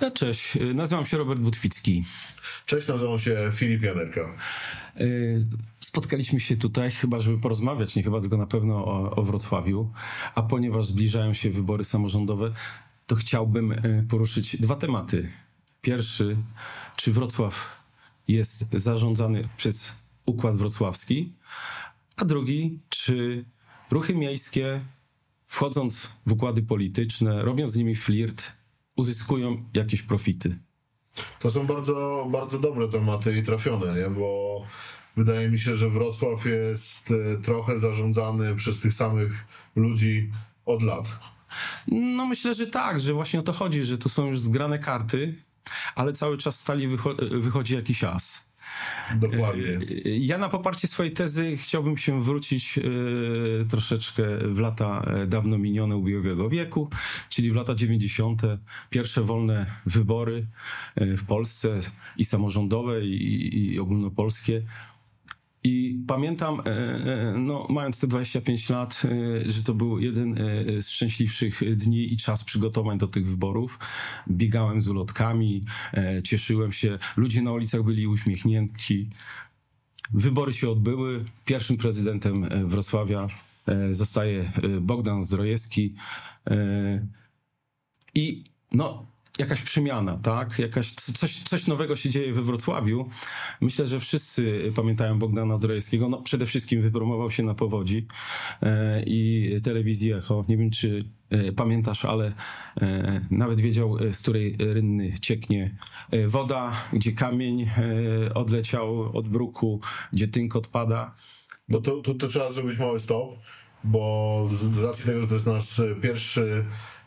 No, cześć, nazywam się Robert Butwicki. Cześć, nazywam się Filip Janerka. Spotkaliśmy się tutaj chyba, żeby porozmawiać, nie chyba, tylko na pewno o, o Wrocławiu. A ponieważ zbliżają się wybory samorządowe, to chciałbym poruszyć dwa tematy. Pierwszy, czy Wrocław jest zarządzany przez Układ Wrocławski, a drugi, czy ruchy miejskie, wchodząc w układy polityczne, robiąc z nimi flirt, uzyskują jakieś profity. To są bardzo, bardzo dobre tematy i trafione, nie? bo wydaje mi się, że Wrocław jest e, trochę zarządzany przez tych samych ludzi od lat. No myślę, że tak, że właśnie o to chodzi, że tu są już zgrane karty, ale cały czas stali wycho- wychodzi jakiś as. Dokładnie. Ja na poparcie swojej tezy chciałbym się wrócić y, troszeczkę w lata e, dawno minione ubiegłego wieku, czyli w lata 90. Pierwsze wolne wybory y, w Polsce i samorządowe, i, i ogólnopolskie. I pamiętam, no, mając te 25 lat, że to był jeden z szczęśliwszych dni i czas przygotowań do tych wyborów. Biegałem z ulotkami, cieszyłem się, ludzie na ulicach byli uśmiechnięci. Wybory się odbyły. Pierwszym prezydentem Wrocławia zostaje Bogdan Zdrojewski. I no, jakaś przemiana, tak? Jakaś, coś, coś nowego się dzieje we Wrocławiu. Myślę, że wszyscy pamiętają Bogdana Zdrojewskiego. No, przede wszystkim wypromował się na powodzi e, i telewizji Echo. Nie wiem, czy e, pamiętasz, ale e, nawet wiedział, z której rynny cieknie woda, gdzie kamień e, odleciał od bruku, gdzie tynk odpada. Bo to, to, to trzeba zrobić mały stop, bo z, racji tego, że to jest nasz pierwszy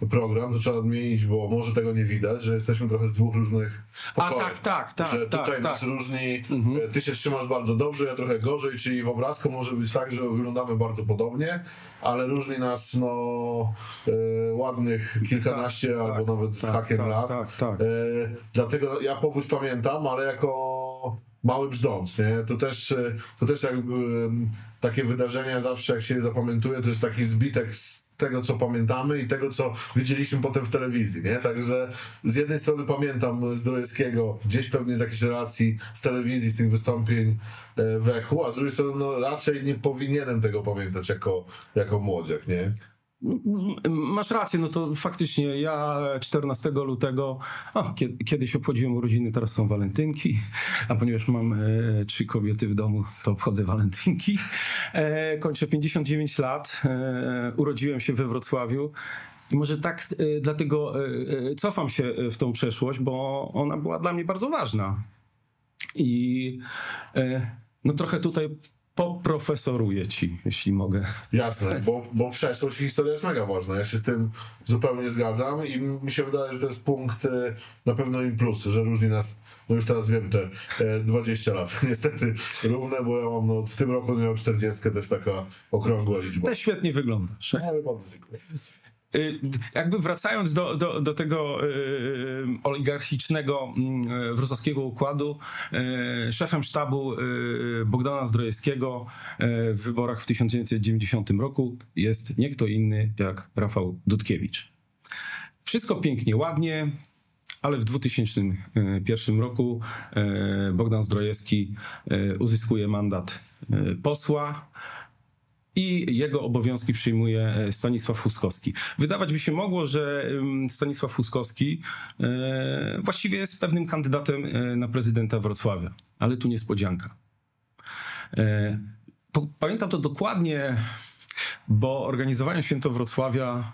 program, to trzeba odmienić, bo może tego nie widać, że jesteśmy trochę z dwóch różnych pokoi. A tak, tak, tak. Że tak, tutaj tak, nas tak. różni, mhm. ty się trzymasz bardzo dobrze, ja trochę gorzej, czyli w obrazku może być tak, że wyglądamy bardzo podobnie, ale różni nas no e, ładnych kilkanaście Tak, albo tak, nawet z tak, hakiem lat. tak, tak. E, dlatego ja powódź pamiętam, ale jako mały brzdąc, nie? To też, e, to też jakby em, takie wydarzenia zawsze jak się je zapamiętuje, to jest taki zbitek z tego, co pamiętamy i tego, co widzieliśmy potem w telewizji, nie? Także z jednej strony pamiętam Zdrojewskiego gdzieś pewnie z jakiejś relacji z telewizji, z tych wystąpień e, w echu, a z drugiej strony no, raczej nie powinienem tego pamiętać jako, jako młodziak, nie? Masz rację, no to faktycznie ja 14 lutego, o, kiedy, kiedyś obchodziłem urodziny, teraz są walentynki, a ponieważ mam e, trzy kobiety w domu, to obchodzę walentynki. E, kończę 59 lat, e, urodziłem się we Wrocławiu. I może tak e, dlatego e, e, cofam się w tą przeszłość, bo ona była dla mnie bardzo ważna. I no trochę tutaj poprofesoruję ci, jeśli mogę. Jasne, bo, bo przeszłość i historia jest mega ważna. Ja się z tym zupełnie zgadzam i mi się wydaje, że to jest punkt e, na pewno im plus, że różni nas, no już teraz wiem, te e, 20 lat. Niestety równe, bo ja mam no, w tym roku miał 40, też taka okrągła liczba. Też świetnie wyglądasz. Ale. Y, Jakby wracając do, do, do tego y, oligarchicznego y, wrocławskiego układu, y, szefem sztabu y, Bogdana Zdrojewskiego y, w wyborach w 1990 roku jest nie kto inny jak Rafał Dudkiewicz. Wszystko pięknie, ładnie, ale w 2001 roku y, Bogdan Zdrojewski y, uzyskuje mandat y, posła i jego obowiązki przyjmuje e, Stanisław Huskowski. Wydawać by się mogło, że Stanisław Huskowski e, właściwie jest pewnym kandydatem e, na prezydenta Wrocławia, ale tu niespodzianka. Po- Pamiętam to dokładnie, bo organizowałem święto Wrocławia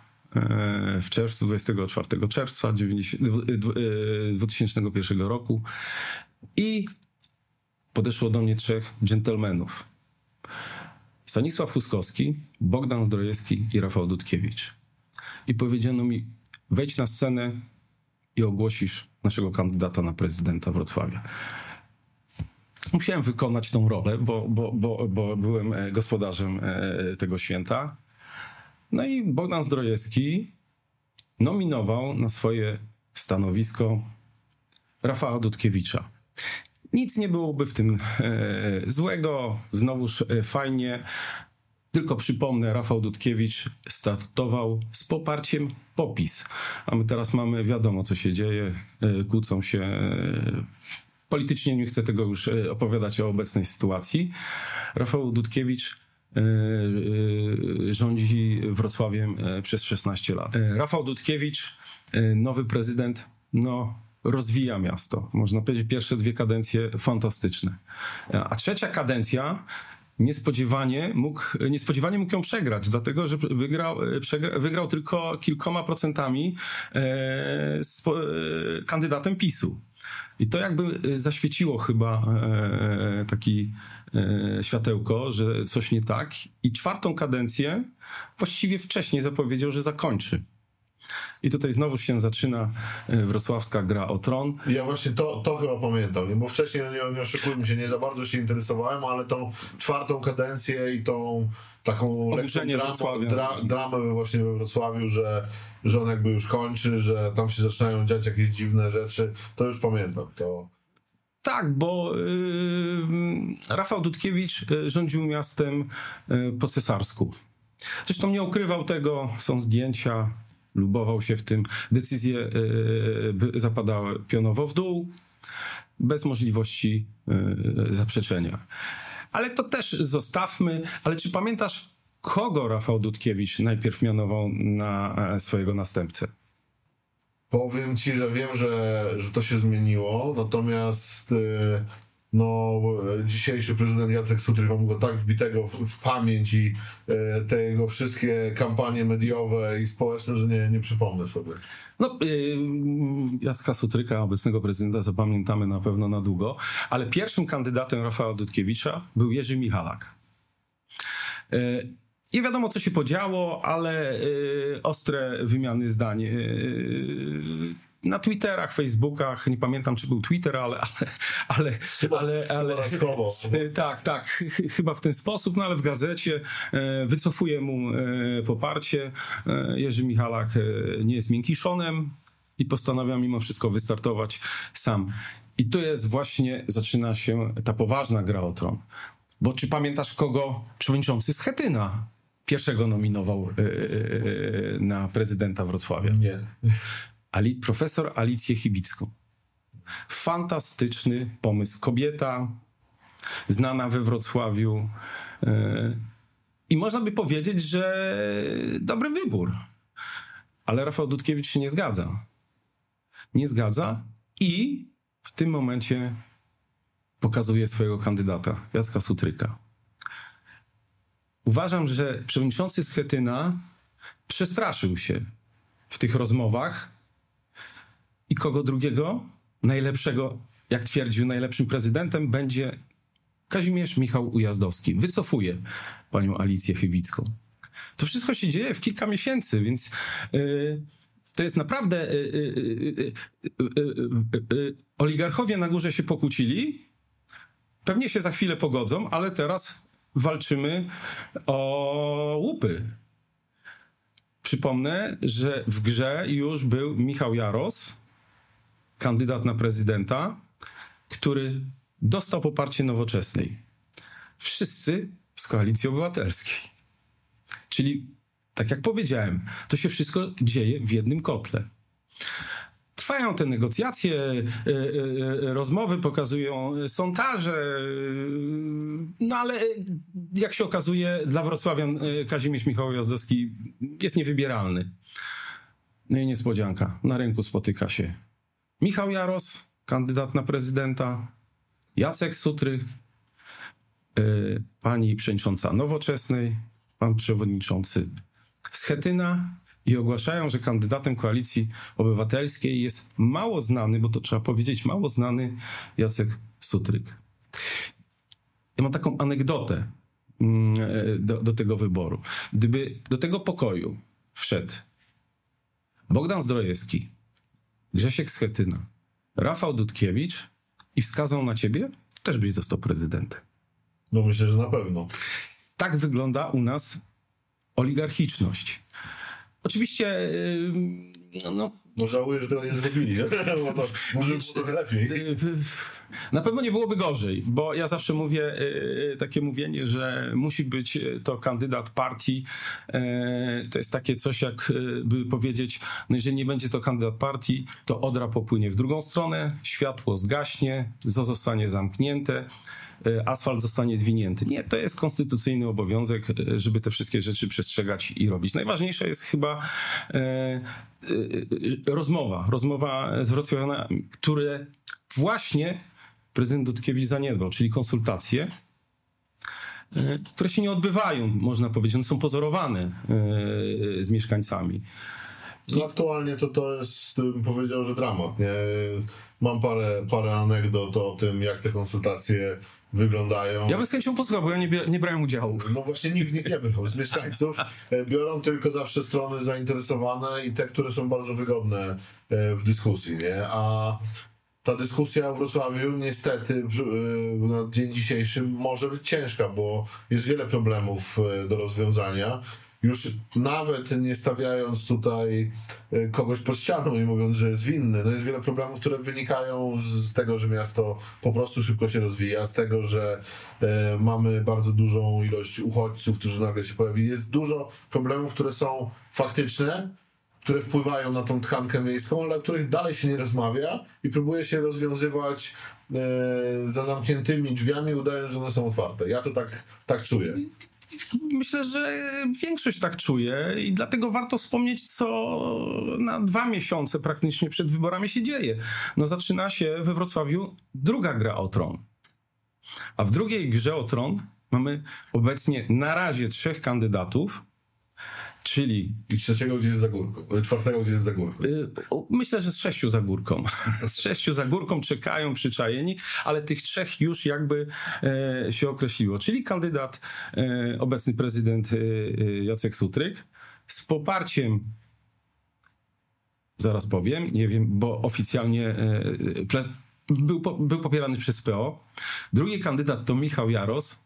w czerwcu, 24 czerwca 90 dwu- dwu- e, 2001 roku i podeszło do mnie trzech dżentelmenów. Stanisław Huskowski, Bogdan Zdrojewski i Rafał Dudkiewicz. I powiedziano mi, wejdź na scenę i ogłosisz naszego kandydata na prezydenta Wrocławia. Musiałem wykonać tą rolę, bo, bo, bo, bo byłem e, gospodarzem e, tego święta. No i Bogdan Zdrojewski nominował na swoje stanowisko Rafała Dudkiewicza. Nic nie byłoby w tym e, złego, znowuż e, fajnie, Tylko przypomnę, Rafał Dudkiewicz startował z poparciem popis. A my teraz mamy, wiadomo co się dzieje, e, kłócą się. Politycznie nie chcę tego już opowiadać o obecnej sytuacji. Rafał Dudkiewicz rządzi Wrocławiem przez 16 lat. Rafał Dudkiewicz, nowy prezydent, no rozwija miasto. Można powiedzieć, pierwsze dwie kadencje fantastyczne. A trzecia kadencja niespodziewanie mógł, niespodziewanie mógł ją przegrać, dlatego że wygrał, przegra, wygrał tylko kilkoma procentami e, z e, kandydatem PiSu. I to jakby zaświeciło chyba e, taki e, światełko, że coś nie tak. I czwartą kadencję właściwie wcześniej zapowiedział, że zakończy. I tutaj znowu się zaczyna e, wrocławska gra o tron. Ja właśnie to, to chyba pamiętam, bo wcześniej, no nie, nie oszukujmy się, nie za bardzo się interesowałem, ale tą czwartą kadencję i tą taką dramę, dra, dramę właśnie we Wrocławiu, że, że on jakby już kończy, że tam się zaczynają dziać jakieś dziwne rzeczy, to już pamiętam. To... Tak, bo y, Rafał Dudkiewicz y, rządził miastem y, po cesarsku. Zresztą nie ukrywał tego, są zdjęcia, lubował się w tym. Decyzje by zapadały pionowo w dół, bez możliwości y, zaprzeczenia. Ale to też zostawmy. Ale czy pamiętasz, kogo Rafał Dudkiewicz najpierw mianował na e, swojego następcę? Powiem ci, że wiem, że, że to się zmieniło, natomiast no, dzisiejszy prezydent Jacek Sutryk mam go tak wbitego w, w pamięć i y, te jego wszystkie kampanie mediowe i społeczne, że nie, nie przypomnę sobie. No, yy, Jacka Sutryka, obecnego prezydenta, zapamiętamy na pewno na długo, ale pierwszym kandydatem Rafała Dudkiewicza był Jerzy Michalak. Yy, nie wiadomo, co się podziało, ale yy, ostre wymiany zdań. Yy, na Twitterach, Facebookach, nie pamiętam, czy był Twitter, ale, ale, ale, ale, ale Tak, tak, ch- ch- chyba w ten sposób, no ale w gazecie e, wycofuje mu e, poparcie. E, Jerzy Michalak nie jest miękiszonem i postanawia mimo wszystko wystartować sam. I tu jest właśnie, zaczyna się ta poważna gra o tron. Bo czy pamiętasz, kogo przewodniczący Schetyna pierwszego nominował e, e, na prezydenta Wrocławia? Nie. Ali, profesor Alicję Chibicką. Fantastyczny pomysł. Kobieta znana we Wrocławiu. e, I można by powiedzieć, że dobry wybór. Ale Rafał Dudkiewicz się nie zgadza. Nie zgadza i w tym momencie pokazuje swojego kandydata, Jacka Sutryka. Uważam, że przewodniczący Schetyna przestraszył się w tych rozmowach i kogo drugiego, najlepszego, jak twierdził, najlepszym prezydentem będzie Kazimierz Michał Ujazdowski. Wycofuje panią Alicję Chybicką. To wszystko się dzieje w kilka miesięcy, więc yy, to jest naprawdę. Yy, yy, oligarchowie na górze się pokłócili. Pewnie się za chwilę pogodzą, ale teraz walczymy o łupy. Przypomnę, że w grze już był Michał Jaros, kandydat na prezydenta, który dostał poparcie nowoczesnej. Wszyscy z koalicji obywatelskiej. Czyli, tak jak powiedziałem, to się wszystko dzieje w jednym kotle. Trwają te negocjacje, y, y, y, rozmowy, pokazują sondaże, no ale jak się okazuje, dla Wrocławian y, Kazimierz Michał Jazdowski jest niewybieralny. No i niespodzianka, na rynku spotyka się Michał Jaros, kandydat na prezydenta, Jacek Sutry, y, pani przewodnicząca Nowoczesnej, pan przewodniczący Schetyna i ogłaszają, że kandydatem koalicji obywatelskiej jest mało znany, bo to trzeba powiedzieć, mało znany Jacek Sutryk. Ja mam taką anegdotę mm, do, do tego wyboru. Gdyby do tego pokoju wszedł Bogdan Zdrojewski, Grzesiek Schetyna, Rafał Dudkiewicz i wskazał na ciebie, też byś został prezydentem. No myślę, że na pewno. Tak wygląda u nas oligarchiczność. Oczywiście, yy, no, No żałuję, że tego nie zrobili, bo to może było trochę lepiej. Na pewno nie byłoby gorzej, bo ja zawsze mówię takie mówienie, że musi być to kandydat partii. To jest takie coś, jakby powiedzieć, no jeżeli nie będzie to kandydat partii, to Odra popłynie w drugą stronę, światło zgaśnie, zostanie zamknięte E, asfalt zostanie zwinięty. Nie, to jest konstytucyjny obowiązek, e, żeby te wszystkie rzeczy przestrzegać i robić. Najważniejsza jest chyba e, rozmowa, rozmowa z wrocławianami, które właśnie prezydent Dudkiewicz zaniedbał, czyli konsultacje, które się nie odbywają, można powiedzieć, one są pozorowane z mieszkańcami. No aktualnie to to jest, bym powiedział, że dramat. Nie? Mam parę, parę anegdot o tym, jak te konsultacje wyglądają. Ja bym z chęcią posłuchał, bo ja nie, nie brałem udziału. No właśnie nikt nich nie brał z mieszkańców. E, biorą tylko zawsze strony zainteresowane i te, które są bardzo wygodne e, w dyskusji, nie? A ta dyskusja w Wrocławiu niestety e, na dzień dzisiejszy może być ciężka, bo jest wiele problemów do rozwiązania już nawet nie stawiając tutaj e, kogoś pod ścianą i mówiąc, że jest winny, no jest wiele problemów, które wynikają z, tego, że miasto po prostu szybko się rozwija, z tego, że e, mamy bardzo dużą ilość uchodźców, którzy nagle się pojawili. Jest dużo problemów, które są faktyczne, które wpływają na tą tkankę miejską, ale o których dalej się nie rozmawia i próbuje się rozwiązywać e, za zamkniętymi drzwiami, udając, że one są otwarte. Ja to tak, tak czuję myślę, że większość tak czuje i dlatego warto wspomnieć, co na dwa miesiące praktycznie przed wyborami się dzieje. No zaczyna się we Wrocławiu druga gra o tron. A w drugiej grze o tron mamy obecnie na razie trzech kandydatów, czyli... I trzeciego gdzie jest za górką, czwartego gdzie jest za górką. Y, myślę, że z sześciu za górką. z sześciu za górką czekają przyczajeni, ale tych trzech już jakby e, się określiło. Czyli kandydat, e, obecny prezydent e, Jacek Sutryk z poparciem zaraz powiem, nie wiem, bo oficjalnie był, był popierany przez PO. Drugi kandydat to Michał Jaros,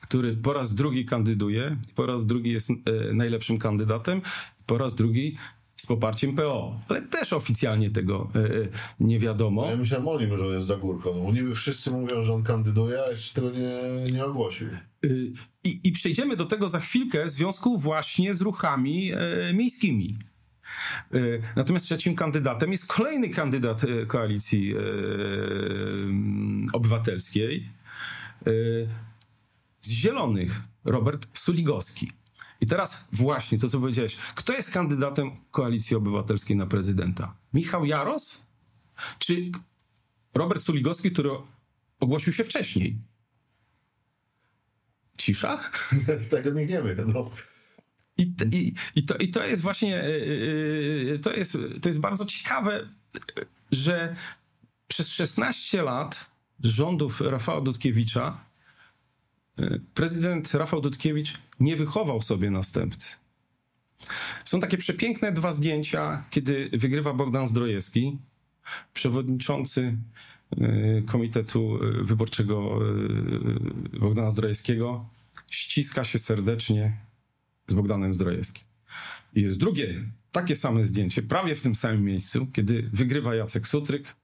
który po raz drugi kandyduje, po raz drugi jest e, najlepszym kandydatem, po raz drugi z poparciem PO. Ale też oficjalnie tego e, e, nie wiadomo. Ja myślałem o nim, że on jest za górką. No, niby wszyscy mówią, że on kandyduje, a jeszcze tego nie, nie ogłosił. I, I przejdziemy do tego za chwilkę w związku właśnie z ruchami miejskimi. Natomiast trzecim kandydatem jest kolejny kandydat koalicji obywatelskiej z Zielonych Robert Suligowski. I teraz właśnie to, co powiedziałeś. Kto jest kandydatem Koalicji Obywatelskiej na prezydenta? Michał Jaros? Czy Robert Suligowski, który ogłosił się wcześniej? Cisza? Tego nie wie. No. I, i, i, to, I to jest właśnie, e, to jest, to jest bardzo ciekawe, że przez 16 lat rządów Rafała Dudkiewicza prezydent Rafał Dudkiewicz nie wychował sobie następcy. Są takie przepiękne dwa zdjęcia, kiedy wygrywa Bogdan Zdrojewski, przewodniczący e, Komitetu e, Wyborczego Bogdana Zdrojewskiego, ściska się serdecznie z Bogdanem Zdrojewskim. I jest drugie, takie same zdjęcie, prawie w tym samym miejscu, kiedy wygrywa Jacek Sutryk,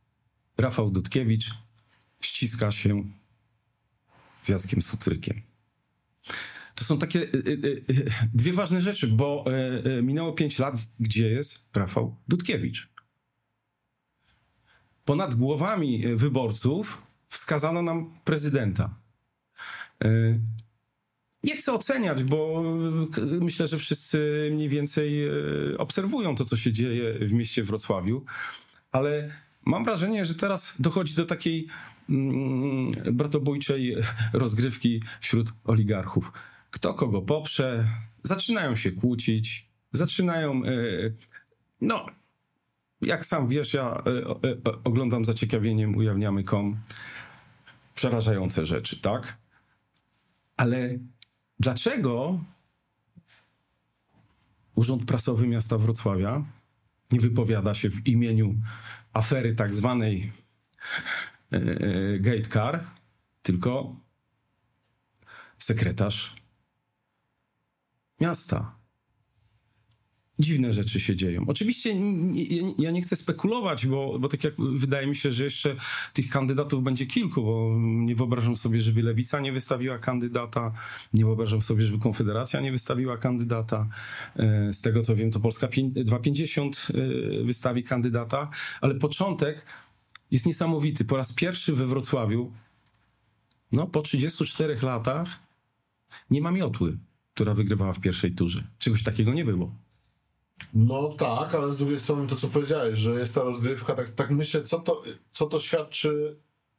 Rafał Dudkiewicz ściska się z Jackiem Sutrykiem. To są takie y, y, y, dwie ważne rzeczy, bo minęło pięć lat, gdzie jest Rafał Dudkiewicz. Ponad głowami wyborców wskazano nam prezydenta. Nie chcę oceniać, bo myślę, że wszyscy mniej więcej obserwują to, co się dzieje w mieście Wrocławiu, ale mam wrażenie, że teraz dochodzi do takiej bratobójczej rozgrywki wśród oligarchów. Kto kogo poprze, zaczynają się kłócić, zaczynają. E, no, jak sam wiesz, ja e, e, oglądam zaciekawieniem ujawniamy.com przerażające rzeczy, tak? Ale dlaczego Urząd Prasowy Miasta Wrocławia nie wypowiada się w imieniu afery tak zwanej gatecar, tylko sekretarz miasta. dziwne rzeczy się dzieją. Oczywiście ja nie chcę spekulować, bo, bo tak jak wydaje mi się, że jeszcze tych kandydatów będzie kilku, bo nie wyobrażam sobie, żeby Lewica nie wystawiła kandydata, nie wyobrażam sobie, żeby Konfederacja nie wystawiła kandydata. E, z tego co wiem, to Polska 250 e, wystawi kandydata, ale początek jest niesamowity. Po raz pierwszy we Wrocławiu, no po 34 latach, nie ma miotły, która wygrywała w pierwszej turze. Czegoś takiego nie było. No tak, ale z drugiej strony to, co powiedziałeś, że jest ta rozgrywka, tak, tak myślę, co to, co to świadczy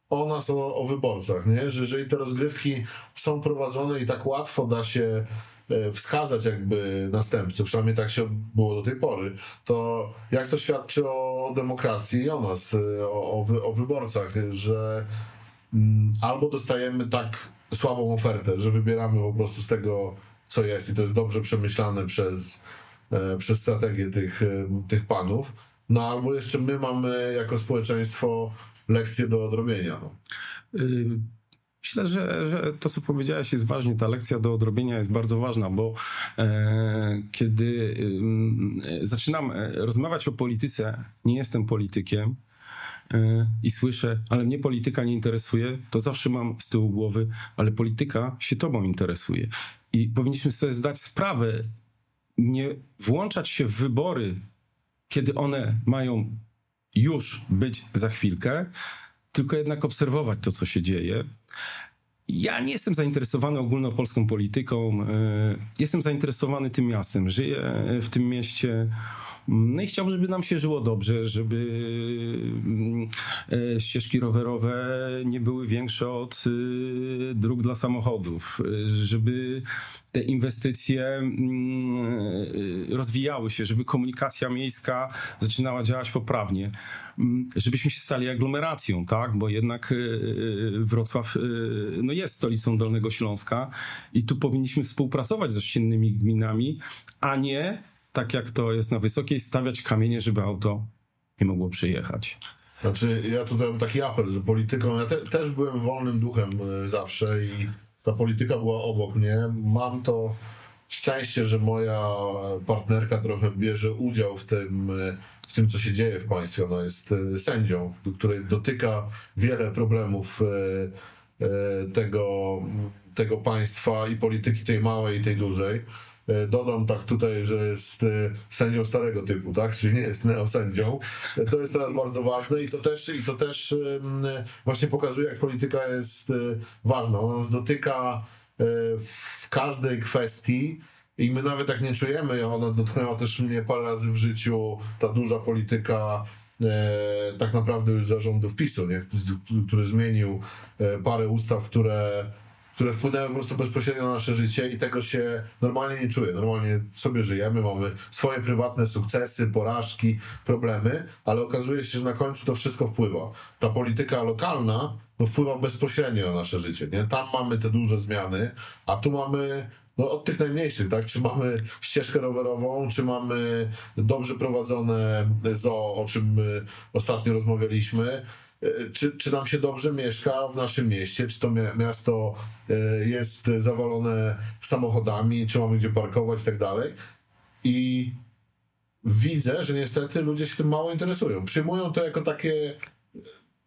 o nas, o, o wyborcach, nie? że jeżeli te rozgrywki są prowadzone i tak łatwo da się wskazać jakby następców, przynajmniej tak się było do tej pory, to jak to świadczy o demokracji i o nas, e, o, o, wy, o wyborcach, że mm, albo dostajemy tak słabą ofertę, że wybieramy po prostu z tego, co jest i to jest dobrze przemyślane przez E, przez strategię tych, e, tych panów. No albo jeszcze my mamy jako społeczeństwo lekcje do odrobienia. No. Myślę, że, że to, co powiedziałeś, jest ważne. Ta lekcja do odrobienia jest bardzo ważna, bo e, kiedy e, zaczynam rozmawiać o polityce, nie jestem politykiem e, i słyszę, ale mnie polityka nie interesuje, to zawsze mam z tyłu głowy, ale polityka się tobą interesuje. I powinniśmy sobie zdać sprawę, nie włączać się w wybory, kiedy one mają już być za chwilkę, tylko jednak obserwować to, co się dzieje. Ja nie jestem zainteresowany ogólnopolską polityką. E, jestem zainteresowany tym miastem. Żyję w tym mieście no i chciałbym, żeby nam się żyło dobrze, żeby mm, e, ścieżki rowerowe nie były większe od y, dróg dla samochodów, żeby te inwestycje mm, y, rozwijały się, żeby komunikacja miejska zaczynała działać poprawnie, mm, żebyśmy się stali aglomeracją, tak? Bo jednak y, Wrocław no jest stolicą Dolnego Śląska i tu powinniśmy współpracować z ościennymi gminami, a nie tak jak to jest na Wysokiej, stawiać kamienie, żeby auto nie mogło przyjechać. Znaczy, ja tutaj mam taki apel, że polityką, ja te, też byłem wolnym duchem e, zawsze i ta polityka była obok mnie. Mam to szczęście, że moja partnerka trochę bierze udział w tym, e, w tym co się dzieje w państwie. Ona jest e, sędzią, której dotyka wiele problemów tego, tego państwa i polityki tej małej i tej dużej. E, dodam tak tutaj, że jest e, sędzią starego typu, tak? Czyli nie jest neosędzią. E, to jest teraz bardzo ważne i to też, i to też właśnie pokazuje, jak polityka jest ważna. Ona nas dotyka w każdej kwestii. I my nawet jak nie czujemy, ona dotknęła też mnie parę razy w życiu, ta duża polityka e, tak naprawdę już zarządów PiSu, nie? który zmienił parę ustaw, które które wpłynęły po prostu bezpośrednio na nasze życie i tego się normalnie nie czuję. Normalnie sobie żyjemy, mamy swoje prywatne sukcesy, porażki, problemy, ale okazuje się, że na końcu to wszystko wpływa. Ta polityka lokalna no, wpływa bezpośrednio na nasze życie. Nie? Tam mamy te duże zmiany, a tu mamy no, od tych najmniejszych, tak? Czy mamy ścieżkę rowerową, czy mamy dobrze prowadzone zoo, o czym ostatnio rozmawialiśmy, czy, czy nam się dobrze mieszka w naszym mieście, czy to miasto e, jest zawalone samochodami, czy mamy gdzie parkować i tak dalej. I widzę, że niestety ludzie się tym mało interesują. Przyjmują to jako takie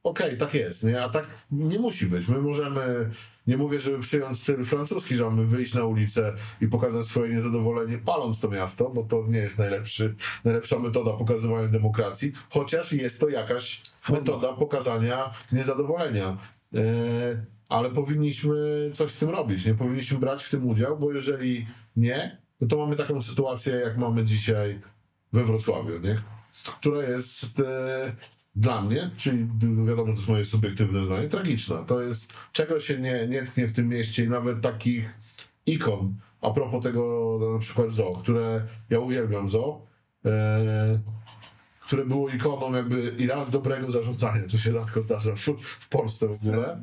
okej, okay, tak jest, nie? a tak nie musi być. My możemy nie mówię, żeby przyjąć styl francuski, że mamy wyjść na ulicę i pokazać swoje niezadowolenie paląc to miasto, bo to nie jest najlepszy, najlepsza metoda pokazywania demokracji, chociaż jest to jakaś metoda pokazania niezadowolenia. E, ale powinniśmy coś z tym robić, nie powinniśmy brać w tym udział, bo jeżeli nie, no to mamy taką sytuację, jak mamy dzisiaj we Wrocławiu, nie? która jest e, dla mnie, czyli wiadomo, to jest moje subiektywne zdanie, tragiczna. To jest, czego się nie, nie tknie w tym mieście i nawet takich ikon, a propos tego na przykład zoo, które ja uwielbiam zoo, e, które było ikoną jakby i raz dobrego zarządzania, co się rzadko zdarza w, w Polsce w ogóle,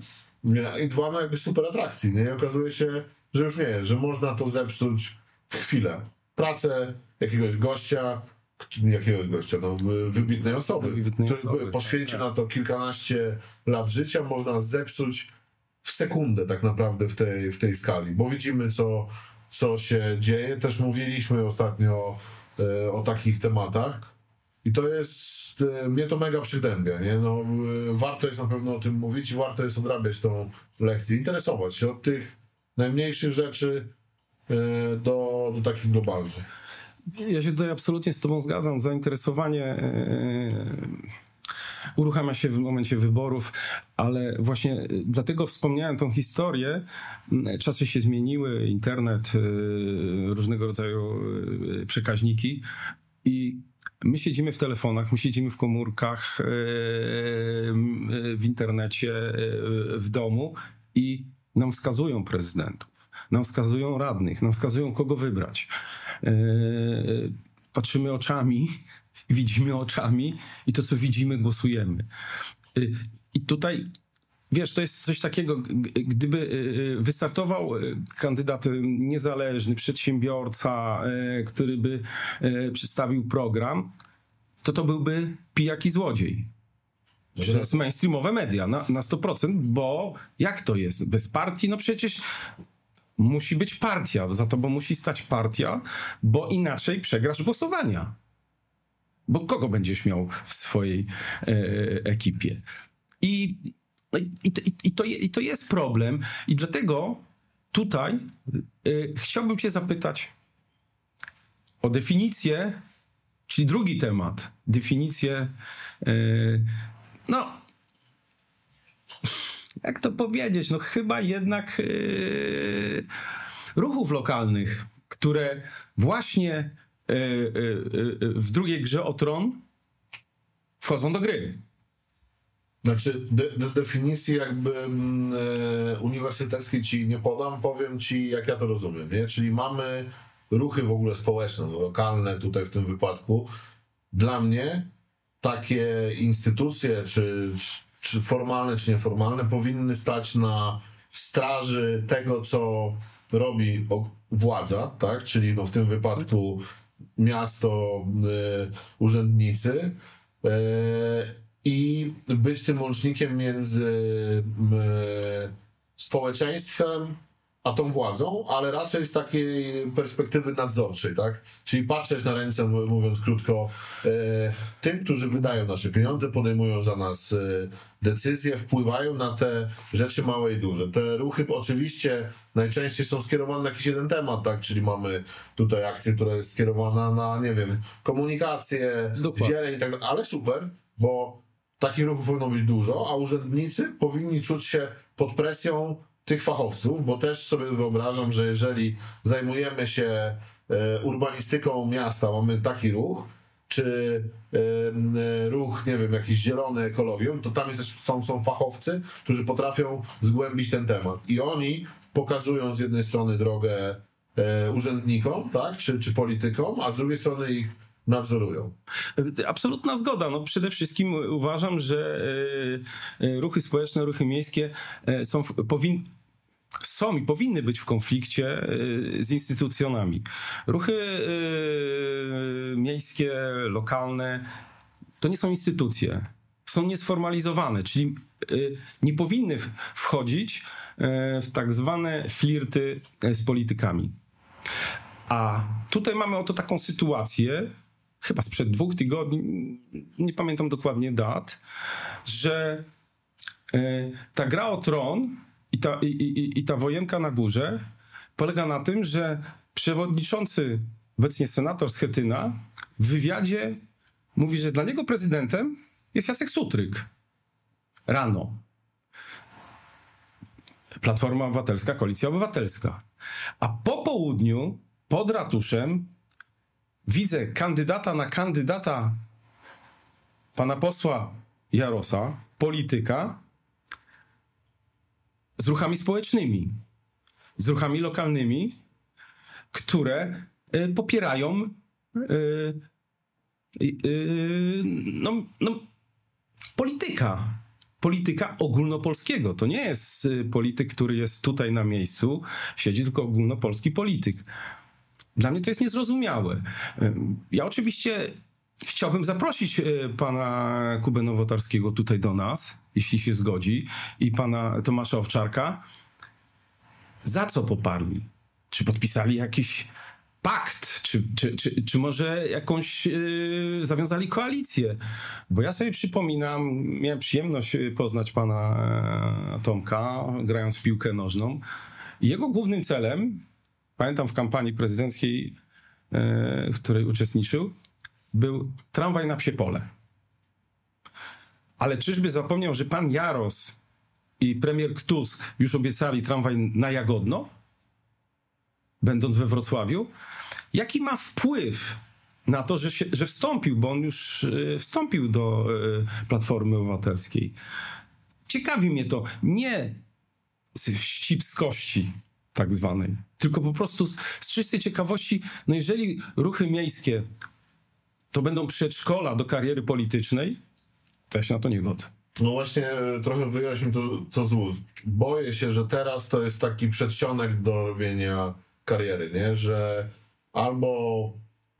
i dwa no jakby super atrakcji, nie? I okazuje się, że już nie, że można to zepsuć w chwilę. Pracę jakiegoś gościa, jakiegoś gościa, no, wybitnej osoby, wybitnej który osoby, poświęcił tak. na to kilkanaście lat życia, można zepsuć w sekundę tak naprawdę w tej, w tej skali, bo widzimy co, co się dzieje. Też mówiliśmy ostatnio e, o takich tematach. I to jest, e, mnie to mega przygnębia, nie? No, e, warto jest na pewno o tym mówić i warto jest odrabiać tą lekcję, interesować się od tych najmniejszych rzeczy e, do, do takich globalnych. Ja się tutaj absolutnie z Tobą zgadzam. Zainteresowanie e, uruchamia się w momencie wyborów, ale właśnie dlatego wspomniałem tą historię. Czasy się zmieniły, internet, e, różnego rodzaju e, przekaźniki i My siedzimy w telefonach, my siedzimy w komórkach, w internecie, w domu i nam wskazują prezydentów, nam wskazują radnych, nam wskazują kogo wybrać. E, patrzymy oczami, widzimy oczami i to, co widzimy, głosujemy. E, I tutaj Wiesz, to jest coś takiego, gdyby e, wystartował kandydat niezależny, przedsiębiorca, który by przedstawił program, to to byłby pijak i złodziej. Przez mainstreamowe media na, na 100%, bo jak to jest? Bez partii? No przecież musi być partia, za to, bo musi stać partia, bo inaczej przegrasz głosowania. Bo kogo będziesz miał w swojej e, ekipie? I, no i, i, i, to, I to jest problem. I dlatego tutaj e, chciałbym Cię zapytać o definicję, czyli drugi temat, definicję. E, no, jak to powiedzieć, no chyba jednak yy, ruchów lokalnych, które właśnie yy, yy, w drugiej grze o tron wchodzą do gry. Znaczy, de, de, definicji jakby mm, uniwersyteckiej ci nie podam, powiem ci, jak ja to rozumiem, nie? Czyli mamy ruchy w ogóle społeczne, lokalne tutaj w tym wypadku. Dla mnie takie instytucje czy, czy formalne, czy nieformalne, powinny stać na straży tego, co robi władza, tak? czyli no w tym wypadku miasto, y, urzędnicy y, i być tym łącznikiem między y, społeczeństwem a tą władzą, ale raczej z takiej perspektywy nadzorczej, tak? Czyli patrzeć na ręce, mówiąc krótko, e, tym, którzy wydają nasze pieniądze, podejmują za nas e, decyzje, wpływają na te rzeczy małe i duże. Te ruchy oczywiście najczęściej są skierowane na jakiś jeden temat, tak? Czyli mamy tutaj akcję, która jest skierowana na, nie wiem, komunikację, zieleń i tak dalej, ale super, bo takich ruchów powinno być dużo, a urzędnicy powinni czuć się pod presją tych fachowców, bo też sobie wyobrażam, że jeżeli zajmujemy się e, urbanistyką miasta, mamy taki ruch, czy e, ruch, nie wiem, jakiś zielony ekologią, to tam jest, są, są fachowcy, którzy potrafią zgłębić ten temat. I oni pokazują z jednej strony drogę e, urzędnikom, tak, czy, czy politykom, a z drugiej strony ich nadzorują. Absolutna zgoda. No przede wszystkim uważam, że ruchy społeczne, ruchy miejskie są, powin, są i powinny być w konflikcie y, z instytucjami. Ruchy y, miejskie, lokalne to nie są instytucje. Są niesformalizowane, czyli y, nie powinny wchodzić w tak zwane flirty z politykami. A tutaj mamy oto taką sytuację, chyba sprzed dwóch tygodni, nie pamiętam dokładnie dat, że ta gra o tron i ta, i, i, i ta wojenka na górze polega na tym, że przewodniczący, obecnie senator Schetyna, w wywiadzie mówi, że dla niego prezydentem jest Jacek Sutryk. Rano. Platforma Obywatelska, Koalicja Obywatelska. A po południu, pod ratuszem, widzę kandydata na kandydata pana posła Jarosa, polityka, z ruchami społecznymi, z ruchami lokalnymi, które y, popierają y, y, no, no, polityka. Polityka ogólnopolskiego. To nie jest polityk, który jest tutaj na miejscu, siedzi tylko ogólnopolski polityk. Dla mnie to jest niezrozumiałe. Ja oczywiście chciałbym zaprosić pana Kubę Nowotarskiego tutaj do nas jeśli się zgodzi, i pana Tomasza Owczarka, za co poparli? Czy podpisali jakiś pakt, czy, czy, czy, czy może jakąś yy, zawiązali koalicję. Bo ja sobie przypominam, miałem przyjemność poznać pana e, Tomka, grając w piłkę nożną. Jego głównym celem, pamiętam w kampanii prezydenckiej, e, w której uczestniczył, był tramwaj na Psiepole. Ale czyżby zapomniał, że pan Jaros i premier Tusk już obiecali tramwaj na Jagodno, będąc we Wrocławiu? Jaki ma wpływ na to, że, się, że wstąpił, bo on już y, wstąpił do y, Platformy Obywatelskiej? Ciekawi mnie to nie z wścibskości tak zwanej, tylko po prostu z, z czystej ciekawości, no jeżeli ruchy miejskie to będą przedszkola do kariery politycznej, to ja się na to nie godzę. No właśnie, trochę wyjaśnił to, to z Boję się, że teraz to jest taki przedsionek do robienia kariery, nie? Że albo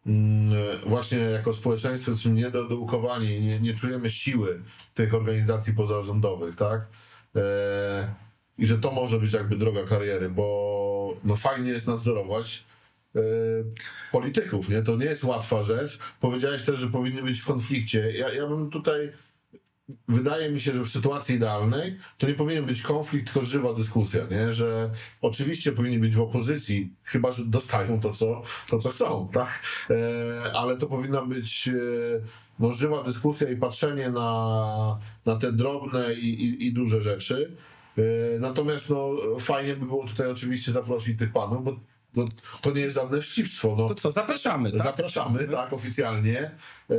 mm, właśnie jako społeczeństwo jesteśmy niedoedukowani, nie, nie czujemy siły tych organizacji pozarządowych, tak? E, I że to może być jakby droga kariery, bo no fajnie jest nadzorować e, polityków, nie? To nie jest łatwa rzecz. Powiedziałeś też, że powinny być w konflikcie. Ja, ja bym tutaj wydaje mi się, że w sytuacji idealnej to nie powinien być konflikt, tylko żywa dyskusja, nie? że oczywiście powinni być w opozycji, chyba że dostają to, co, to, co chcą, tak? E, ale to powinna być e, no, żywa dyskusja i patrzenie na, na te drobne i, i, i duże rzeczy. E, natomiast no, fajnie by było tutaj oczywiście zaprosić tych panów, bo no, to nie jest żadne wścibstwo. No, to co, zapraszamy, tak? Zapraszamy, tak, oficjalnie. E,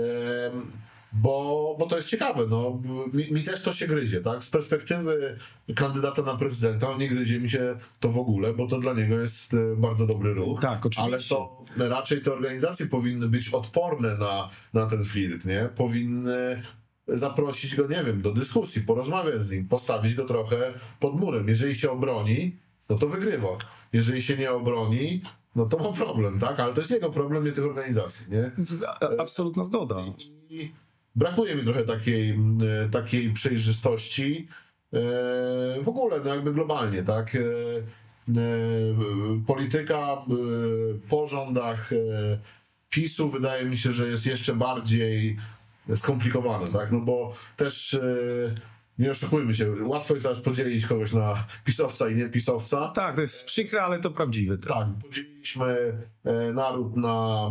bo, bo to jest ciekawe. No. Mi, mi, też to się gryzie. Tak? Z perspektywy kandydata na prezydenta nie gryzie mi się to w ogóle, bo to dla niego jest e, bardzo dobry ruch. Tak, oczywiście. Ale to raczej te organizacje powinny być odporne na, na ten flirt, nie? Powinny zaprosić go, nie wiem, do dyskusji, porozmawiać z nim, postawić go trochę pod murem. Jeżeli się obroni, no to wygrywa. Jeżeli się nie obroni, no to ma problem, tak? Ale to jest jego problem, nie tych organizacji, nie? Absolutna zgoda. I, brakuje mi trochę takiej, e, takiej przejrzystości e, w ogóle, no jakby globalnie, tak? E, polityka po rządach PiSu wydaje mi się, że jest jeszcze bardziej skomplikowana, tak? No bo też nie oszukujmy się, łatwo jest teraz podzielić kogoś na pisowca i nie pisowca. Tak, to jest przykre, ale to prawdziwe. Tak, tak podzieliliśmy naród na,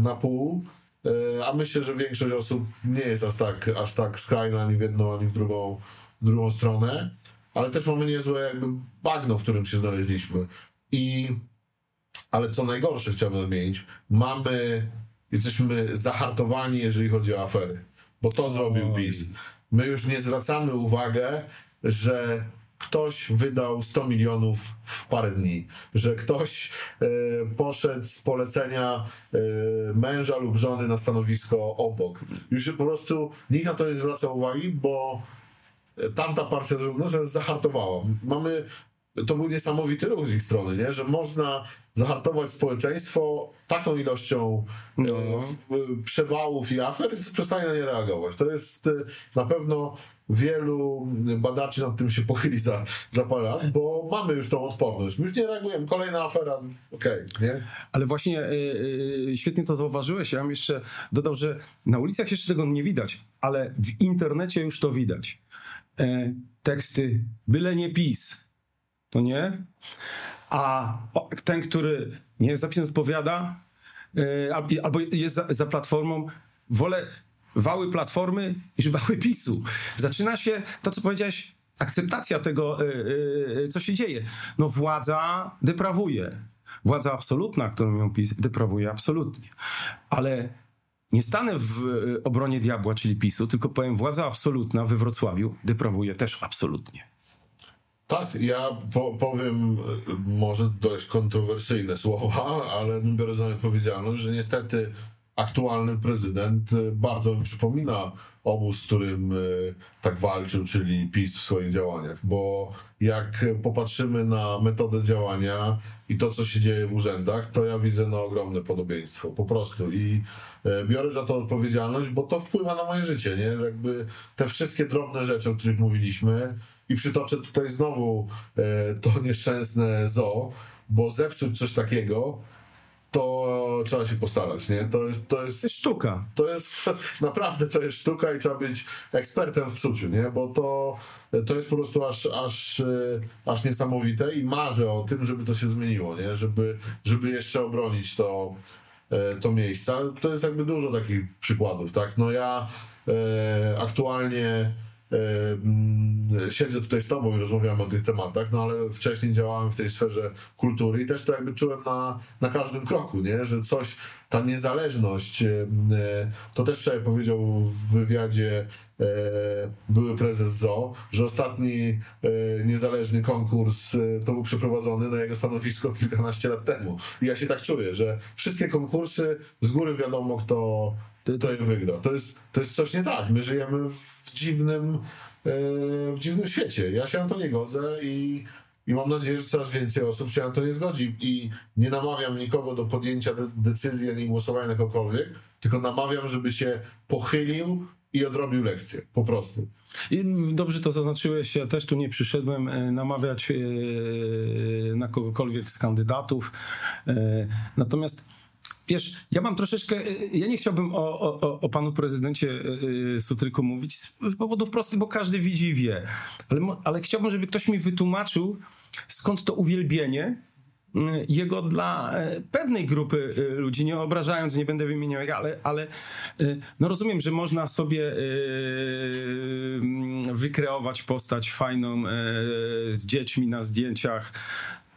na pół. E, a myślę, że większość osób nie jest aż tak, aż tak skrajna ani w jedną, ani w drugą, drugą stronę, ale też mamy niezłe jakby bagno, w którym się znaleźliśmy. I, ale co najgorsze chciałbym nadmienić, mamy, jesteśmy zahartowani, jeżeli chodzi o afery, bo to zrobił PiS. My już nie zwracamy uwagi, że ktoś wydał 100 milionów w parę dni, że ktoś e, poszedł z polecenia e, męża lub żony na stanowisko obok. Już po prostu nikt na to nie zwraca uwagi, bo tamta partia no, zahartowała. Mamy, to był niesamowity ruch z ich strony, nie? że można zahartować społeczeństwo taką ilością e, no. przewałów i afer, że przestanie na nie reagować. To jest na pewno wielu badaczy nad tym się pochyli za, za parę lat, bo mamy już tą odporność. My już nie reagujemy. Kolejna afera, okej, okay, nie? Ale właśnie yy, świetnie to zauważyłeś. Ja bym jeszcze dodał, że na ulicach jeszcze tego nie widać, ale w internecie już to widać. E, teksty byle nie PiS, to nie? A ten, który nie zapisem odpowiada, yy, albo jest za, za platformą, wolę wały Platformy niż wały PiSu. Zaczyna się to, co powiedziałeś, akceptacja tego, yy, co się dzieje. No władza deprawuje. Władza absolutna, którą ją PiS, deprawuje absolutnie. Ale nie stanę w obronie diabła, czyli PiSu, tylko powiem, władza absolutna we Wrocławiu deprawuje też absolutnie. Tak, ja po, powiem może dość kontrowersyjne słowa, ale biorę za odpowiedzialność, że niestety aktualny prezydent y, bardzo mi przypomina obóz, z którym y, tak walczył, czyli PiS w swoich działaniach, bo jak popatrzymy na metodę działania i to, co się dzieje w urzędach, to ja widzę no, ogromne podobieństwo, po prostu i biorę za to odpowiedzialność, bo to wpływa na moje życie, nie? Jakby te wszystkie drobne rzeczy, o których mówiliśmy i przytoczę tutaj znowu to nieszczęsne zo, bo zepsuć coś takiego to trzeba się postarać, nie? To jest, to jest, sztuka. to jest naprawdę to jest sztuka i trzeba być ekspertem w psuciu, nie? Bo to, to jest po prostu aż, aż, e, aż niesamowite i marzę o tym, żeby to się zmieniło, nie? Żeby, żeby jeszcze obronić to, e, to miejsce. To jest jakby dużo takich przykładów, tak? No ja e, aktualnie e, siedzę tutaj z tobą i rozmawiamy o tych tematach, no ale wcześniej działałem w tej sferze kultury i też to jakby czułem na, na każdym kroku, nie? Że coś, ta niezależność, e, to też wczoraj powiedział w wywiadzie e, były prezes ZO, że ostatni e, niezależny konkurs to był przeprowadzony na jego stanowisko kilkanaście lat temu. I ja się tak czuję, że wszystkie konkursy z góry wiadomo, kto, To- kto je wygra. To jest, to jest coś nie tak. My żyjemy w dziwnym, e, w dziwnym świecie. Ja się na to nie godzę i, i mam nadzieję, że coraz więcej osób się na to nie zgodzi. I nie namawiam nikogo do podjęcia de- decyzji ani głosowania na kogokolwiek, tylko namawiam, żeby się pochylił i odrobił lekcję. Po prostu. I dobrze to zaznaczyłeś, ja też tu nie przyszedłem e, namawiać e, na kogokolwiek z kandydatów. Natomiast wiesz, ja mam troszeczkę, e, ja nie chciałbym o, o, o- panu prezydencie e, Sutryku mówić z powodów prostych, bo każdy widzi i wie. Ale, ale chciałbym, żeby ktoś mi wytłumaczył, skąd to uwielbienie y, jego dla pewnej grupy y, ludzi, nie obrażając, nie będę wymieniał, ale, ale y, no rozumiem, że można sobie y, mm, wykreować postać fajną z dziećmi na zdjęciach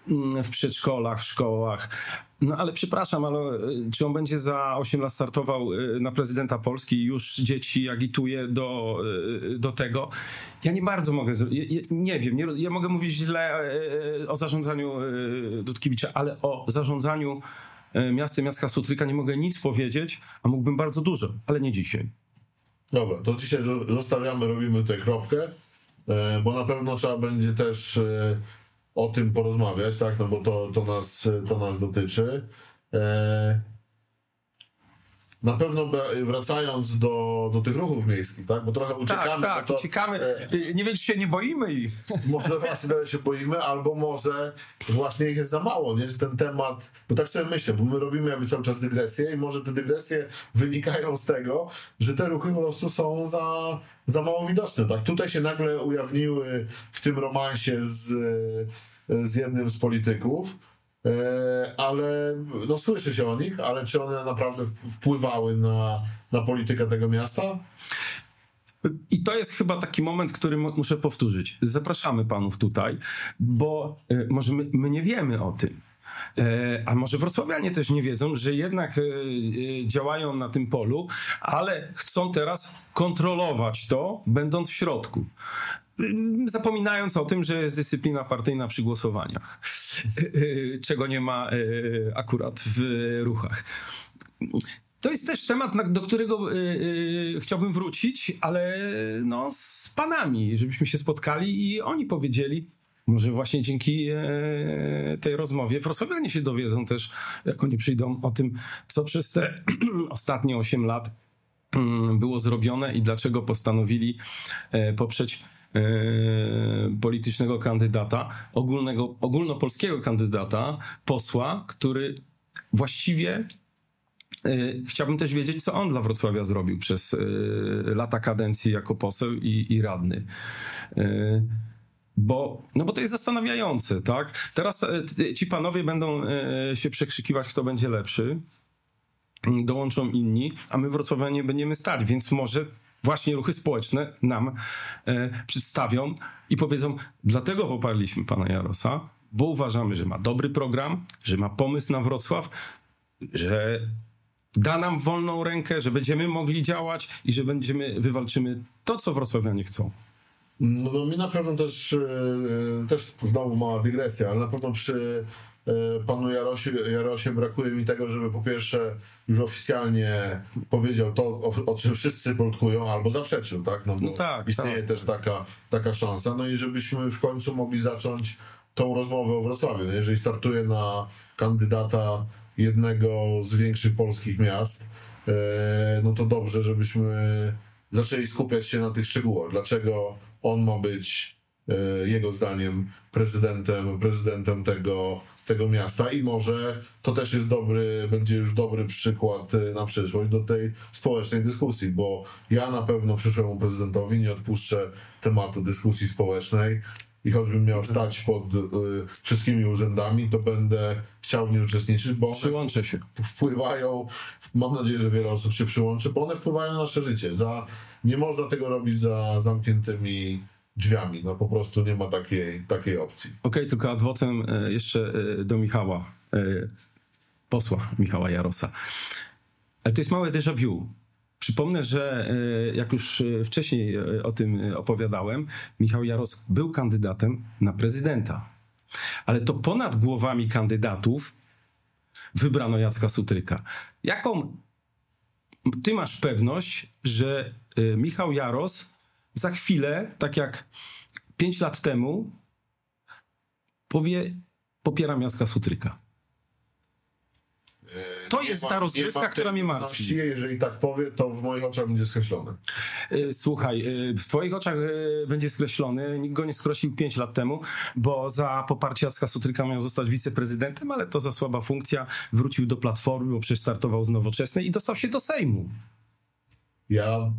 mm, w przedszkolach, w szkołach. No ale przepraszam, ale y, czy on będzie za 8 lat startował y, na prezydenta Polski i już dzieci agituje do, y, do tego? Ja nie bardzo mogę, nie wiem, nie, ja mogę mówić źle o zarządzaniu Dudkiewicza, ale o zarządzaniu miastem Jacka Sutryka nie mogę nic powiedzieć, a mógłbym bardzo dużo, ale nie dzisiaj. Dobra, to dzisiaj zo- zostawiamy, robimy tutaj kropkę, e, bo na pewno trzeba będzie też e, o tym porozmawiać, tak, no bo to, to, nas, to nas dotyczy. E, Na pewno wracając do, do tych ruchów miejskich, tak, bo trochę uciekamy. tak, tak, to, uciekamy. e, Nie wiem, czy się nie boimy ich. może właśnie się boimy, albo może właśnie ich jest za mało, nie? Że ten temat, bo tak sobie myślę, bo my robimy jakby cały czas dygresję i może te dygresje wynikają z tego, że te ruchy po prostu są za, za mało widoczne, tak? Tutaj się nagle ujawniły w tym romansie z, z jednym z polityków, e, ale no słyszy się o nich, ale czy one naprawdę wpływały na, na politykę tego miasta? I to jest chyba taki moment, który mu- muszę powtórzyć. Zapraszamy panów tutaj, bo e, może my, my nie wiemy o tym. E, A może wrocławianie też nie wiedzą, że jednak e, e, działają na tym polu, ale chcą teraz kontrolować to, będąc w środku. Mm, Zapominając o tym, że jest dyscyplina partyjna przy głosowaniach, czego nie ma e, akurat w ruchach. To jest też temat, do którego y, y, chciałbym wrócić, ale no, z panami, żebyśmy się spotkali i oni powiedzieli, może właśnie dzięki tej rozmowie wrocławianie się dowiedzą też, jak oni przyjdą, o tym, co przez te ostatnie 8 lat mm, było zrobione i dlaczego postanowili e, poprzeć politycznego kandydata, ogólnego, ogólnopolskiego kandydata, posła, który właściwie Y, Chciałbym też wiedzieć, co on dla Wrocławia zrobił przez y, lata kadencji jako poseł i, i radny. Bo, no bo to jest zastanawiające, tak? Teraz ci panowie będą się przekrzykiwać, kto będzie lepszy. Dołączą inni, a my Wrocławianie będziemy stali, więc może właśnie ruchy społeczne nam y, przedstawią i powiedzą, dlatego poparliśmy pana Jarosa, bo uważamy, że ma dobry program, że ma pomysł na Wrocław, że da nam wolną rękę, że będziemy mogli działać i że będziemy, wywalczymy to, co wrocławianie chcą. No, no mi na pewno też, e, też znowu mała dygresja, ale na pewno przy e, panu Jarosie, Jarosie brakuje mi tego, żeby po pierwsze już oficjalnie powiedział to, o, o czym wszyscy plotkują, albo zaprzeczył, tak? No bo No tak, istnieje tak. też taka, taka szansa. No i żebyśmy w końcu mogli zacząć tą rozmowę o Wrocławiu. No jeżeli startuje na kandydata jednego z większych polskich miast, e, no to dobrze, żebyśmy zaczęli skupiać się na tych szczegółach. Dlaczego on ma być e, jego zdaniem prezydentem, prezydentem tego, tego miasta i może to też jest dobry, będzie już dobry przykład y, na przyszłość do tej społecznej dyskusji, bo ja na pewno przyszłemu prezydentowi nie odpuszczę tematu dyskusji społecznej i choćbym miał stać pod y, wszystkimi urzędami, to będę chciał w niej uczestniczyć, bo one Przyłączę się. wpływają, mam nadzieję, że wiele osób się przyłączy, bo one wpływają na nasze życie. Za, nie można tego robić za zamkniętymi drzwiami, no po prostu nie ma takiej, takiej opcji. Okej, tylko adwocem e, jeszcze e, do Michała, e, posła Michała Jarosa. Ale to jest małe déjà vu. Przypomnę, że jak już wcześniej o tym opowiadałem, Michał Jaros był kandydatem na prezydenta. Ale to ponad głowami kandydatów wybrano Jacka Sutryka. Jaką ty masz pewność, że Michał Jaros za chwilę, tak jak pięć lat temu, powie popieram Jacka Sutryka. To Nie jest ma- ta rozgrywka, która mnie martwi. Jeżeli tak powie, to w moich oczach będzie skreślone. Y, Słuchaj, y, w twoich oczach będzie skreślony, nikt go nie skreślił 5 lat temu, bo za poparcie Jacka Sutryka miał zostać wiceprezydentem, ale to za słaba funkcja. Wrócił do Platformy, bo przecież startował z Nowoczesnej i dostał się do Sejmu. Ja e,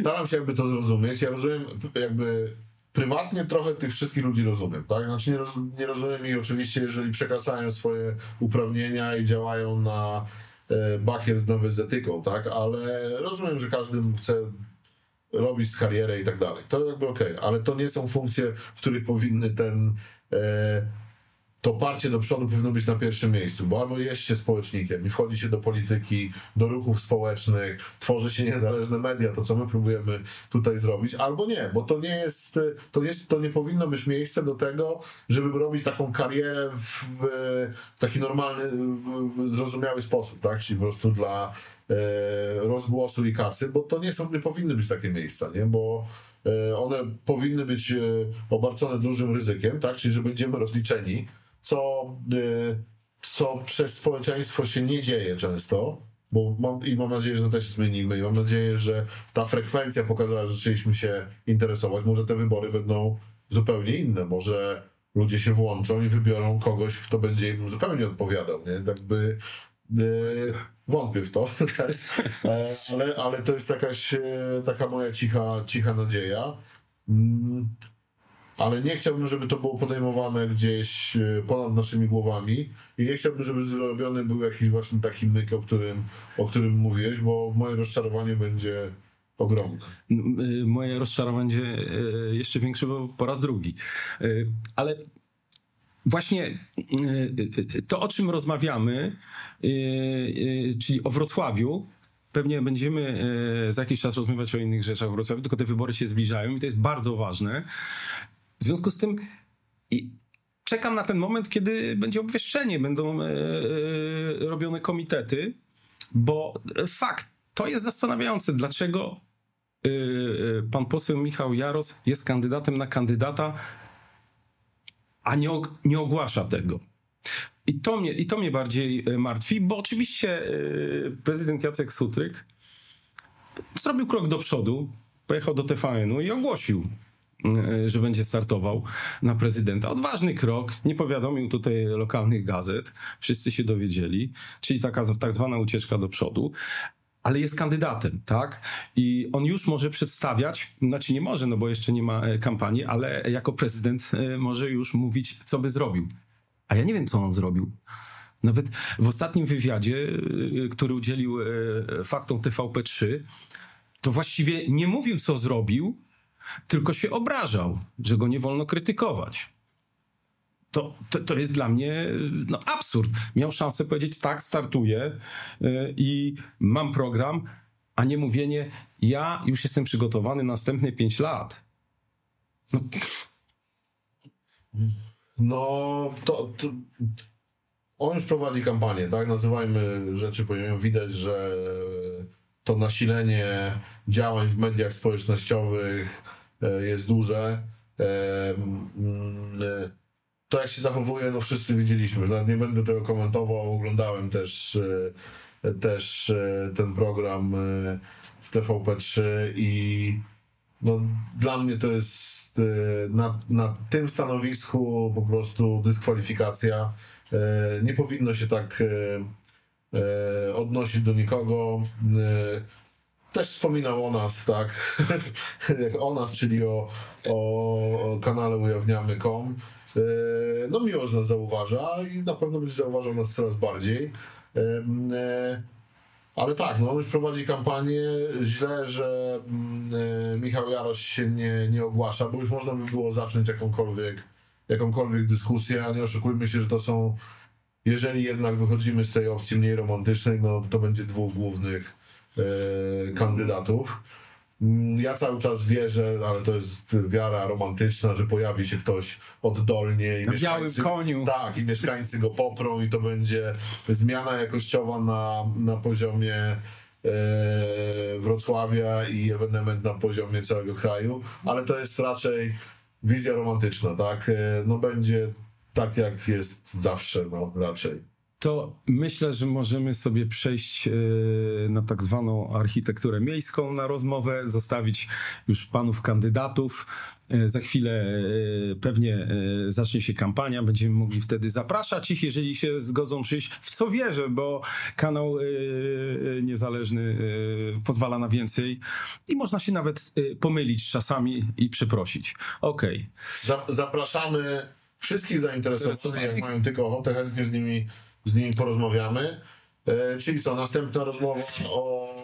staram się jakby to zrozumieć. Ja rozumiem jakby prywatnie trochę tych wszystkich ludzi rozumiem, tak? Znaczy nie, roz, nie rozumiem ich oczywiście, jeżeli przekraczają swoje uprawnienia i działają na e, bakier z nowyzetyką, tak? Ale rozumiem, że każdy chce robić karierę i tak dalej. To jakby okej, ale to nie są funkcje, w których powinny ten e, to parcie do przodu powinno być na pierwszym miejscu, bo albo jest się społecznikiem i wchodzi się do polityki, do ruchów społecznych, tworzy się niezależne media, to co my próbujemy tutaj zrobić, albo nie, bo to nie jest, to, jest, to nie powinno być miejsce do tego, żeby robić taką karierę w, w taki normalny, w, w zrozumiały sposób, tak, czyli po prostu dla e, rozgłosu i kasy, bo to nie są, nie powinny być takie miejsca, nie, bo e, one powinny być e, obarczone dużym ryzykiem, tak, czyli że będziemy rozliczeni, co, y, co przez społeczeństwo się nie dzieje często, bo mam, i mam nadzieję, że to też zmienimy i mam nadzieję, że ta frekwencja pokazała, że zaczęliśmy się interesować. Może te wybory będą zupełnie inne, może ludzie się włączą i wybiorą kogoś, kto będzie im zupełnie odpowiadał, nie? Jakby y, wątpię w to też, ale, ale to jest jakaś e, taka moja cicha, cicha nadzieja. Ale nie chciałbym, żeby to było podejmowane gdzieś e, ponad naszymi głowami i nie chciałbym, żeby zrobiony był jakiś właśnie taki myk, o którym, o którym mówiłeś, bo moje rozczarowanie będzie ogromne. Y, Moje rozczarowanie będzie y, jeszcze większe, bo po raz drugi. Y, Ale właśnie to, o czym rozmawiamy, czyli o Wrocławiu, pewnie będziemy za jakiś czas rozmawiać o innych rzeczach w Wrocławiu, tylko te wybory się zbliżają i to jest bardzo ważne. W związku z tym czekam na ten moment, kiedy będzie obwieszczenie, będą e, robione komitety, bo fakt, to jest zastanawiające, dlaczego e, pan poseł Michał Jaros jest kandydatem na kandydata, a nie, nie ogłasza tego. I to, mnie, I to mnie bardziej martwi, bo oczywiście e, prezydent Jacek Sutryk zrobił krok do przodu, pojechał do TVN-u i ogłosił, że będzie startował na prezydenta. Odważny krok, nie powiadomił tutaj lokalnych gazet, wszyscy się dowiedzieli, czyli taka tak zwana ucieczka do przodu. Ale jest kandydatem, tak? I on już może przedstawiać, znaczy nie może, no bo jeszcze nie ma e, kampanii, ale jako prezydent e, może już mówić, co by zrobił. A ja nie wiem, co on zrobił. Nawet w ostatnim wywiadzie, który udzielił faktom TVP3, to właściwie nie mówił, co zrobił, tylko się obrażał, że go nie wolno krytykować. To, to, to jest dla mnie no, absurd. Miał szansę powiedzieć, tak, startuję y, i mam program, a nie mówienie, ja już jestem przygotowany na następne 5 lat. No, No, to, to on już prowadzi kampanię, tak? Nazywajmy rzeczy po imieniu. Widać, że to nasilenie działań w mediach społecznościowych e, jest duże. E, To jak się zachowuje, no wszyscy widzieliśmy. Nawet nie będę tego komentował. Oglądałem też, e, też ten program w TVP3 i no, dla mnie to jest na, na tym stanowisku po prostu dyskwalifikacja. Nie powinno się tak odnosić do nikogo. Y, Też wspominał o nas, tak? O nas, czyli o, o kanale ujawniamy.com. Y, No miło, że nas zauważa i na pewno będzie zauważał nas coraz bardziej. Ale tak, no on już prowadzi kampanię. Źle, że mm, Michał Jarosz się nie, nie ogłasza, bo już można by było zacząć jakąkolwiek, jakąkolwiek dyskusję, a nie oszukujmy się, że to są, jeżeli jednak wychodzimy z tej opcji mniej romantycznej, no to będzie dwóch głównych y, kandydatów. Mm, Ja cały czas wierzę, ale to jest wiara romantyczna, że pojawi się ktoś oddolnie i Na białym koniu. tak, i mieszkańcy go poprą i to będzie zmiana jakościowa na, na poziomie e, Wrocławia i ewenement na poziomie całego kraju, ale to jest raczej wizja romantyczna, tak? E, no będzie tak jak jest zawsze, no raczej. To myślę, że możemy sobie przejść e, na tak zwaną architekturę miejską na rozmowę, zostawić już panów kandydatów. E, Za chwilę e, pewnie zacznie się kampania, będziemy mogli wtedy zapraszać ich, jeżeli się zgodzą przyjść, w co wierzę, bo kanał niezależny pozwala na więcej i można się nawet pomylić czasami i przeprosić. Okej. Za, zapraszamy wszystkich zainteresowanych, jak mają tylko ochotę, chętnie z nimi, z nimi porozmawiamy. E, czyli co, następna rozmowa o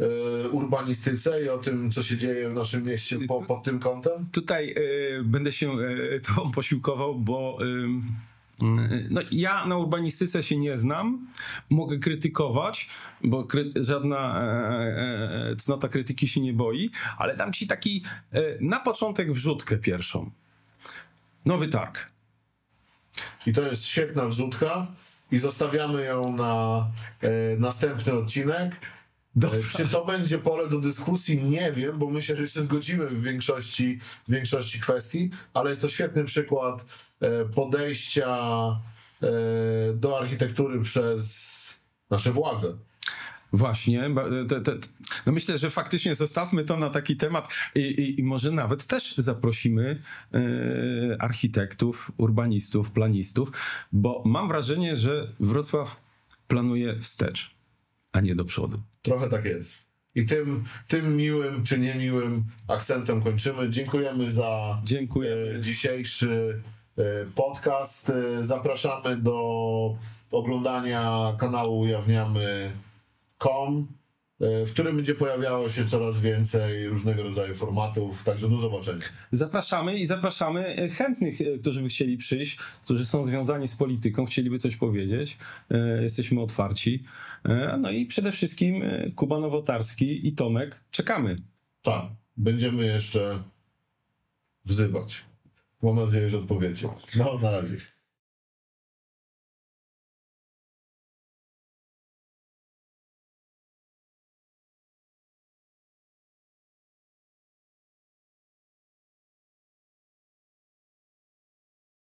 e, urbanistyce i o tym, co się dzieje w naszym mieście po, pod tym kątem? Tutaj e, będę się e, tą posiłkował, bo y, no, ja na urbanistyce się nie znam. Mogę krytykować, bo kry, żadna e, e, cnota krytyki się nie boi, ale dam ci taki e, na początek wrzutkę pierwszą. Nowy targ. I to jest świetna wrzutka i zostawiamy ją na e, następny odcinek. Dobra. E, Czy to będzie pole do dyskusji? Nie wiem, bo myślę, że się zgodzimy w większości, w większości kwestii, ale jest to świetny przykład e, podejścia e, do architektury przez nasze władze. Właśnie. Te, te, no myślę, że faktycznie zostawmy to na taki temat i, i, i może nawet też zaprosimy e, architektów, urbanistów, planistów, bo mam wrażenie, że Wrocław planuje wstecz, a nie do przodu. Trochę tak jest. I tym, tym miłym czy niemiłym akcentem kończymy. Dziękujemy za e, dzisiejszy e, podcast. Zapraszamy do oglądania kanału ujawniamy.com, e, w którym będzie pojawiało się coraz więcej różnego rodzaju formatów. Także do zobaczenia. Zapraszamy i zapraszamy chętnych, e, którzy by chcieli przyjść, którzy są związani z polityką, chcieliby coś powiedzieć. E, Jesteśmy otwarci. No i przede wszystkim Kuba Nowotarski i Tomek czekamy. Tak, będziemy jeszcze wzywać. Mam nadzieję, że odpowiecie. No, na razie.